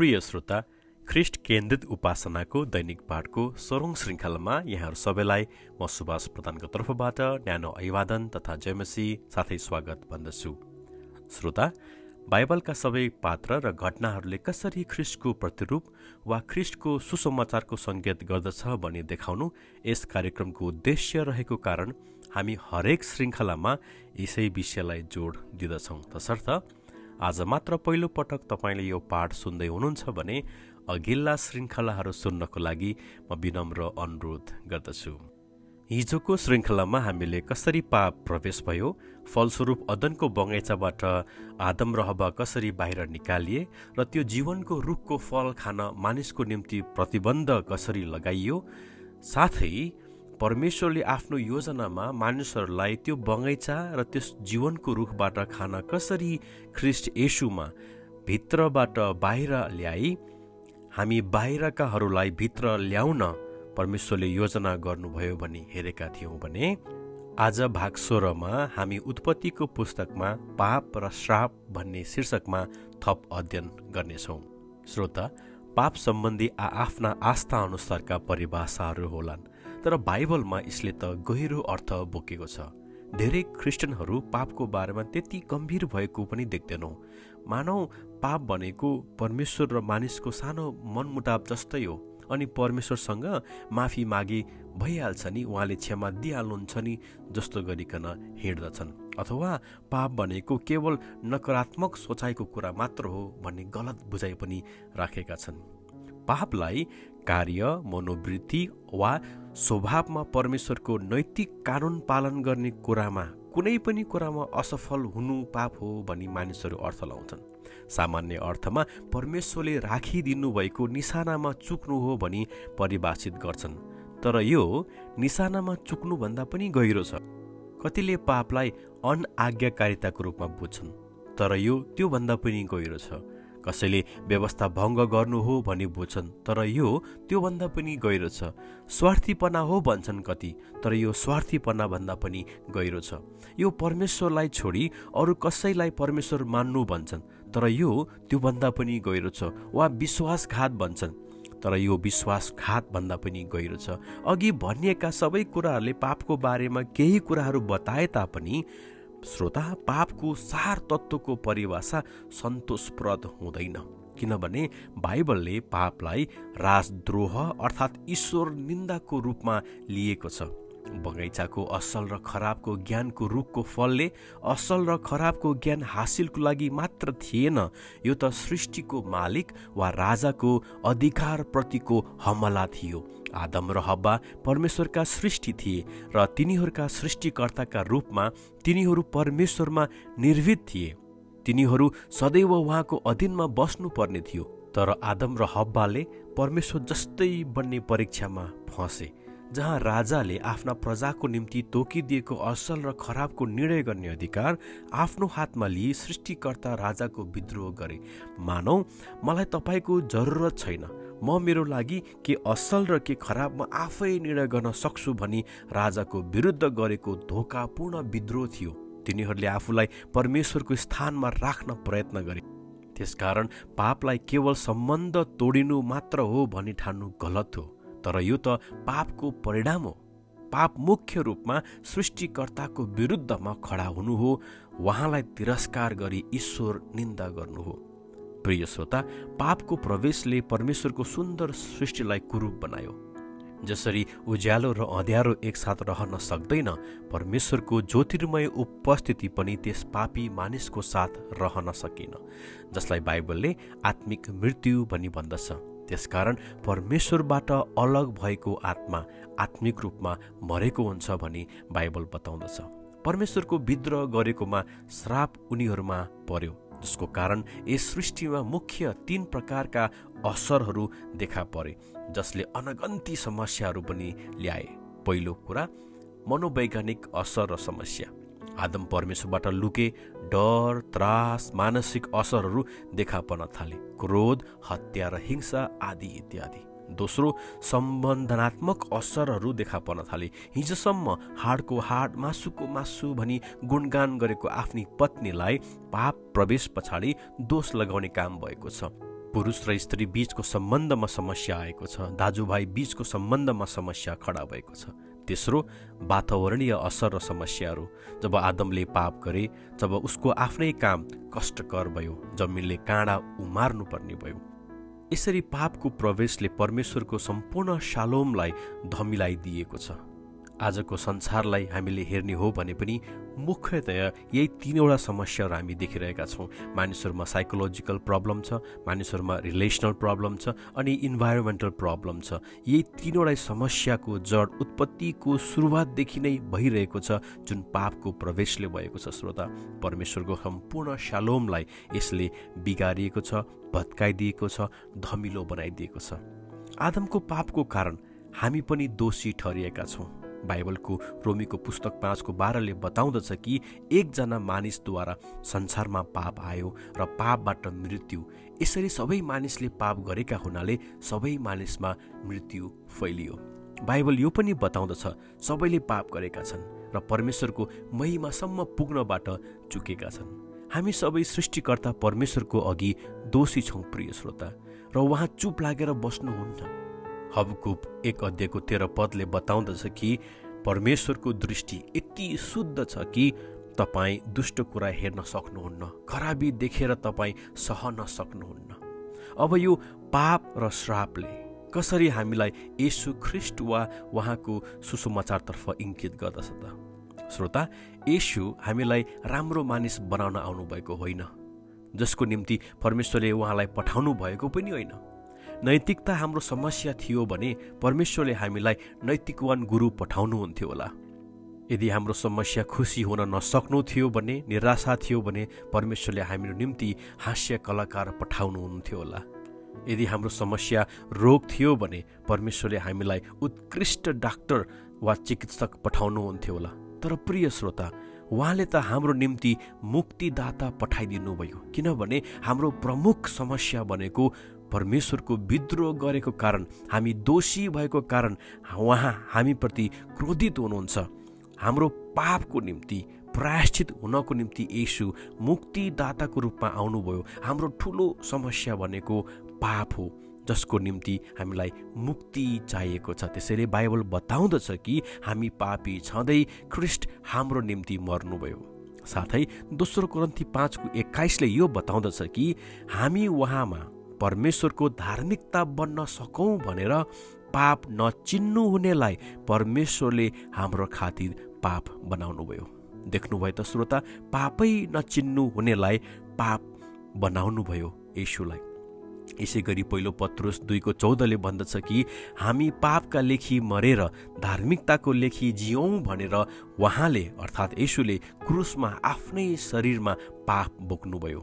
प्रिय श्रोता ख्रिस्ट केन्द्रित उपासनाको दैनिक पाठको सोह्रौँ श्रृङ्खलामा यहाँहरू सबैलाई म सुभाष प्रधानको तर्फबाट न्यानो अभिवादन तथा जयमसी साथै स्वागत भन्दछु। श्रोता बाइबलका सबै पात्र र घटनाहरूले कसरी ख्रिस्टको प्रतिरूप वा ख्रिस्टको सुसमाचारको सङ्केत गर्दछ भनी देखाउनु यस कार्यक्रमको उद्देश्य रहेको कारण हामी हरेक श्रृङ्खलामा यसै विषयलाई जोड दिँदछौँ। तसर्थ आज मात्र पहिलो पटक तपाईँले यो पाठ सुन्दै हुनुहुन्छ भने अघिल्ला श्रृङ्खलाहरू सुन्नको लागि म विनम्र अनुरोध गर्दछु। हिजोको श्रृङ्खलामा हामीले कसरी पाप प्रवेश भयो फलस्वरूप अदनको बगैँचाबाट आदम र हवा कसरी बाहिर निकालिए र त्यो जीवनको रुखको फल खान मानिसको निम्ति प्रतिबन्ध कसरी लगाइयो साथै परमेश्वरले आफ्नो योजनामा मानिसहरूलाई त्यो बगैँचा र त्यस जीवनको रुखबाट खान कसरी ख्रिस्ट येसुमा भित्रबाट बाहिर ल्याई हामी बाहिरकाहरूलाई भित्र ल्याउन परमेश्वरले योजना गर्नुभयो भनी हेरेका थियौँ भने आज भाग सोह्रमा हामी उत्पत्तिको पुस्तकमा पाप र श्राप भन्ने शीर्षकमा थप अध्ययन गर्नेछौँ। श्रोता पाप सम्बन्धी आफ्ना आस्था अनुसारका परिभाषाहरू होलान्। तर बाइबलमा यसले त गहिरो अर्थ बोकेको छ। धेरै क्रिस्चियनहरू पापको बारेमा त्यति गम्भीर भएको पनि देख्दैनौँ। मानौ पाप भनेको परमेश्वर र मानिसको सानो मनमुटाव जस्तै हो अनि परमेश्वरसँग माफी मागे भइहाल्छ नि उहाँले क्षमा दिइहाल्नुहुन्छ नि जस्तो गरिकन हिँड्दछन् अथवा पाप भनेको केवल नकारात्मक सोचाइको कुरा मात्र हो भन्ने गलत बुझाइ पनि राखेका छन्। पापलाई कार्य मनोवृत्ति वा स्वभावमा परमेश्वरको नैतिक कानुन पालन गर्ने कुरामा कुनै पनि कुरामा असफल हुनु पाप हो भनी मानिसहरू अर्थ लाउँछन्। सामान्य अर्थमा परमेश्वरले राखिदिनु भएको निशानामा चुक्नु हो भनी परिभाषित गर्छन्। तर यो निशानामा चुक्नुभन्दा पनि गहिरो छ। कतिले पापलाई अनआज्ञाकारिताको रूपमा बुझ्छन् तर यो त्योभन्दा पनि गहिरो छ। कसैले व्यवस्था भङ्ग गर्नु हो भनी बुझ्छन् तर यो त्योभन्दा पनि गहिरो छ। स्वार्थीपना हो भन्छन् कति तर यो स्वार्थीपना भन्दा पनि गहिरो छ। यो परमेश्वरलाई छोडी अरू कसैलाई परमेश्वर मान्नु भन्छन् तर यो त्योभन्दा पनि गहिरो छ वा विश्वासघात भन्छन्। तर यो विश्वासघात भन्दा पनि गहिरो छ। अघि भनिएका सबै कुराहरूले पापको बारेमा केही कुराहरू बताए तापनि श्रोता पापको सार तत्त्वको परिभाषा सन्तोषप्रद हुँदैन। किनभने बाइबलले पापलाई राजद्रोह अर्थात् ईश्वर निन्दाको रूपमा लिएको छ। बगैँचाको असल र खराबको ज्ञानको रुखको फलले असल र खराबको ज्ञान हासिलको लागि मात्र थिएन। यो त सृष्टिको मालिक वा राजाको अधिकारप्रतिको हमला थियो। आदम र हब्बा परमेश्वरका सृष्टि थिए र तिनीहरूका सृष्टिकर्ताका रूपमा तिनीहरू परमेश्वरमा निर्भित थिए। तिनीहरू सदैव उहाँको अधीनमा बस्नुपर्ने थियो। तर आदम र हब्बाले परमेश्वर जस्तै बन्ने परीक्षामा फँसे। जहाँ राजाले आफ्ना प्रजाको निम्ति तोकिदिएको असल र खराबको निर्णय गर्ने अधिकार आफ्नो हातमा लिई सृष्टिकर्ता राजाको विद्रोह गरे। मानौ मलाई तपाईँको जरुरत छैन। म मेरो लागि के असल र के खराब म आफै निर्णय गर्न सक्छु भनी राजाको विरुद्ध गरेको धोकापूर्ण विद्रोह थियो। तिनीहरूले आफूलाई परमेश्वरको स्थानमा राख्न प्रयत्न गरे। त्यसकारण पापलाई केवल सम्बन्ध तोडिनु मात्र हो भनी ठान्नु गलत हो। तर यो त पापको परिणाम हो। पाप मुख्य रूपमा सृष्टिकर्ताको विरुद्धमा खडा हुनु हो उहाँलाई तिरस्कार गरी ईश्वर निन्दा गर्नु हो। प्रिय श्रोता पापको प्रवेशले परमेश्वरको सुन्दर सृष्टिलाई कुरूप बनायो। जसरी उज्यालो र अँध्यारो एकसाथ रहन सक्दैन परमेश्वरको ज्योतिर्मय उपस्थिति पनि त्यस पापी मानिसको साथ रहन सकिन जसलाई बाइबलले आत्मिक मृत्यु भनी भन्दछ त्यसकारण परमेश्वरबाट अलग भएको आत्मा आत्मिक रूपमा मरेको हुन्छ भनी बाइबल बताउँदछ। परमेश्वरको विद्रोह गरेकोमा श्राप उनीहरूमा पर्यो जसको कारण यस सृष्टिमा मुख्य तीन प्रकारका असरहरू देखा परे जसले अनगन्ती समस्याहरू पनि ल्याए। पहिलो कुरा मनोवैज्ञानिक असर र समस्या। आदम परमेश्वरबाट लुके डर त्रास मानसिक असरहरू देखा पर्न थाले क्रोध हत्या र हिंसा आदि इत्यादि। दोस्रो सम्बन्धनात्मक असरहरू देखा पर्न थाले। हिजोसम्म हाडको हाड मासुको मासु भनी गुणगान गरेको आफ्नी पत्नीलाई पाप प्रवेश पछाडि दोष लगाउने काम भएको छ। पुरुष र स्त्री बीचको सम्बन्धमा समस्या आएको छ। दाजुभाइ बीचको सम्बन्धमा समस्या खडा भएको छ। तेस्रो वातावरणीय असर र समस्याहरू। जब आदमले पाप गरे जब उसको आफ्नै काम कष्टकर भयो जमिनले काँडा उमार्नुपर्ने भयो। यसरी पापको प्रवेशले परमेश्वरको सम्पूर्ण शालोमलाई धमिलाइदिएको छ। आजको संसारलाई हामीले हेर्ने हो भने पनि मुख्यतया यही तिनवटा समस्याहरू हामी देखिरहेका छौँ। मानिसहरूमा साइकोलोजिकल प्रब्लम छ मानिसहरूमा रिलेसनल प्रब्लम छ अनि इन्भाइरोमेन्टल प्रब्लम छ। यही तिनवटा समस्याको जड उत्पत्तिको सुरुवातदेखि नै भइरहेको छ जुन पापको प्रवेशले भएको छ श्रोता। परमेश्वरको सम्पूर्ण शालोमलाई यसले बिगारिएको छ भत्काइदिएको छ धमिलो बनाइदिएको छ। आदमको पापको कारण हामी पनि दोषी ठहरिएका छौँ। बाइबलको रोमीको पुस्तक पाँचको बाह्रले बताउँदछ कि एकजना मानिसद्वारा संसारमा पाप आयो र पापबाट मृत्यु। यसरी सबै मानिसले पाप गरेका हुनाले सबै मानिसमा मृत्यु फैलियो। बाइबल यो पनि बताउँदछ सबैले पाप गरेका छन् र परमेश्वरको महिमासम्म पुग्नबाट चुकेका छन्। हामी सबै सृष्टिकर्ता परमेश्वरको अघि दोषी छौँ प्रिय श्रोता र उहाँ चुप लागेर बस्नुहुन्न हबकुप एक अध्ययको तेह्र पदले बताउँदछ कि परमेश्वरको दृष्टि यति शुद्ध छ कि तपाईँ दुष्ट कुरा हेर्न सक्नुहुन्न खराबी देखेर तपाईँ सहन सक्नुहुन्न। अब यो पाप र श्रापले कसरी हामीलाई यसु ख्रिस्ट वा उहाँको सुसमाचारतर्फ इङ्कित गर्दछ त? श्रोता यसु हामीलाई राम्रो मानिस बनाउन आउनुभएको होइन जसको निम्ति परमेश्वरले उहाँलाई पठाउनु भएको पनि होइन। नैतिकता हाम्रो समस्या थियो भने परमेश्वरले हामीलाई नैतिकवान गुरु पठाउनुहुन्थ्यो होला। यदि हाम्रो समस्या खुसी हुन नसक्नु थियो भने निराशा थियो भने परमेश्वरले हाम्रो निम्ति हास्य कलाकार पठाउनुहुन्थ्यो होला। यदि हाम्रो समस्या रोग थियो भने परमेश्वरले हामीलाई उत्कृष्ट डाक्टर वा चिकित्सक पठाउनुहुन्थ्यो होला। तर प्रिय श्रोता उहाँले त हाम्रो निम्ति मुक्तिदाता पठाइदिनुभयो किनभने हाम्रो प्रमुख समस्या भनेको परमेश्वरको विद्रोह गरेको कारण हामी दोषी भएको कारण उहाँ हामीप्रति क्रोधित हुनुहुन्छ। हाम्रो पापको निम्ति प्रायश्चित हुनको निम्ति यसु मुक्तिदाताको रूपमा आउनुभयो। हाम्रो ठुलो समस्या भनेको पाप हो जसको निम्ति हामीलाई मुक्ति चाहिएको छ। त्यसैले बाइबल बताउँदछ कि हामी पापी छँदै ख्रिस्ट हाम्रो निम्ति मर्नुभयो। साथै दोस्रो ग्रन्थी पाँचको एक्काइसले यो बताउँदछ कि हामी उहाँमा परमेश्वरको धार्मिकता बन्न सकौँ भनेर पाप नचिन्नु हुनेलाई परमेश्वरले हाम्रो खातिर पाप बनाउनुभयो। देख्नुभयो त श्रोता पापै नचिन्नु हुनेलाई पाप बनाउनुभयो यशुलाई। यसै गरी पहिलो पत्रुस दुईको चौधले भन्दछ कि हामी पापका लेखी मरेर धार्मिकताको लेखी जियौँ भनेर उहाँले अर्थात् यसुले क्रुसमा आफ्नै शरीरमा पाप बोक्नुभयो।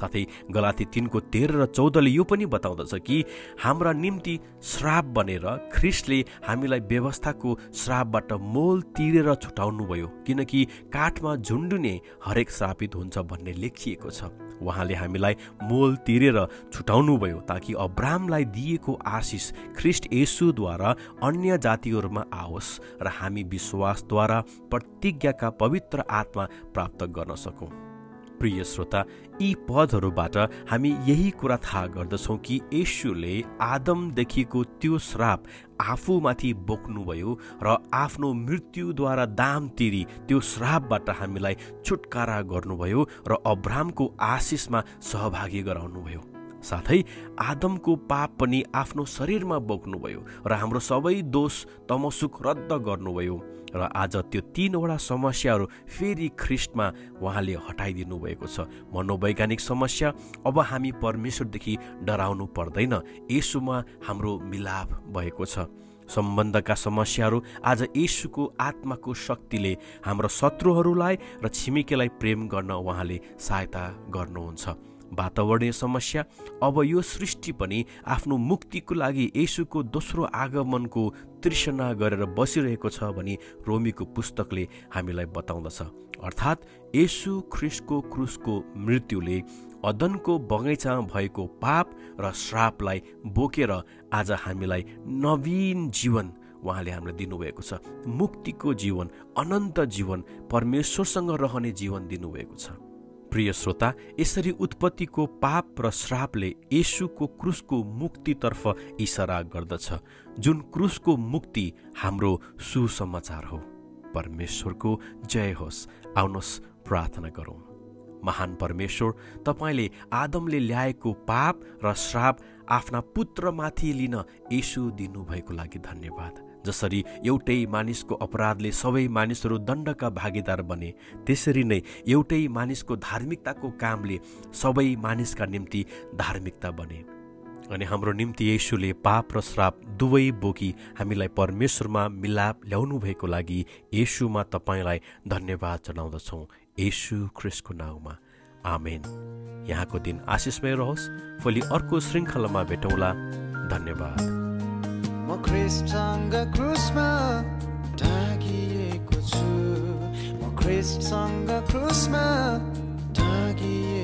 साथै गलाती तिनको तेह्र र चौधले यो पनि बताउँदछ कि हाम्रा निम्ति श्राप बनेर ख्रिस्टले हामीलाई व्यवस्थाको श्रापबाट मोल तिरेर छुटाउनुभयो किनकि काठमा झुन्डुने हरेक श्रापित हुन्छ भन्ने लेखिएको छ। उहाँले हामीलाई मोल तिरेर छुटाउनुभयो ताकि अब्रामलाई दिएको आशिष ख्रिस्ट येसुद्वारा अन्य जातिहरूमा आओस् र हामी विश्वासद्वारा प्रतिज्ञाका पवित्र आत्मा प्राप्त गर्न सकौँ। प्रिय श्रोता यी पदहरूबाट हामी यही कुरा थाहा गर्दछौँ कि यशुले आदमदेखिको त्यो श्राप आफूमाथि बोक्नुभयो र आफ्नो मृत्युद्वारा दाम तिरी त्यो श्रापबाट हामीलाई छुटकारा गर्नुभयो र अब्रामको आशिषमा सहभागी गराउनुभयो। साथै आदमको पाप पनि आफ्नो शरीरमा बोक्नुभयो र हाम्रो सबै दोष तमसुक रद्द गर्नुभयो र आज त्यो तिनवटा समस्याहरू फेरि ख्रिस्टमा उहाँले हटाइदिनु भएको छ। मनोवैज्ञानिक समस्या अब हामी परमेश्वरदेखि डराउनु पर्दैन। यसुमा हाम्रो मिलाप भएको छ। सम्बन्धका समस्याहरू आज यसुको आत्माको शक्तिले हाम्रो शत्रुहरूलाई र छिमेकीलाई प्रेम गर्न उहाँले सहायता गर्नुहुन्छ। वातावरणीय समस्या अब यो सृष्टि पनि आफ्नो मुक्तिको लागि यसुको दोस्रो आगमनको तृष्णा गरेर बसिरहेको छ भनी रोमीको पुस्तकले हामीलाई बताउँदछ। अर्थात् यसु ख्रिस्टको क्रुसको मृत्युले अदनको बगैँचामा भएको पाप र श्रापलाई बोकेर आज हामीलाई नवीन जीवन उहाँले हामीलाई दिनुभएको छ। मुक्तिको जीवन अनन्त जीवन परमेश्वरसँग रहने जीवन दिनुभएको छ। प्रिय श्रोता यसरी उत्पत्तिको पाप र श्रापले येशुको क्रुसको मुक्तितर्फ इसारा गर्दछ जुन क्रुसको मुक्ति हाम्रो सुसमाचार हो। परमेश्वरको जय होस्। आउनुहोस् प्रार्थना गरौँ। महान परमेश्वर तपाईँले आदमले ल्याएको पाप र श्राप आफ्ना पुत्रमाथि लिन यसु दिनुभएको लागि धन्यवाद। जसरी एउटै मानिसको अपराधले सबै मानिसहरू दण्डका भागीदार बने त्यसरी नै एउटै मानिसको धार्मिकताको कामले सबै मानिसका निम्ति धार्मिकता बने। अनि हाम्रो निम्ति येसुले पाप र श्राप दुवै बोकी हामीलाई परमेश्वरमा मिलाप ल्याउनु भएको लागि येसुमा तपाईँलाई धन्यवाद जनाउँदछौँ। येसु क्रिस्टको नाउँमा। आमेन। यहाँको दिन आशिषमय रहोस्। भोलि अर्को श्रृङ्खलामा भेटौँला। धन्यवाद। म ख्रिस्टसँग क्रुसमा ढाकिएको छु। म ख्रिस्टसँग क्रुसमा ढाकिएको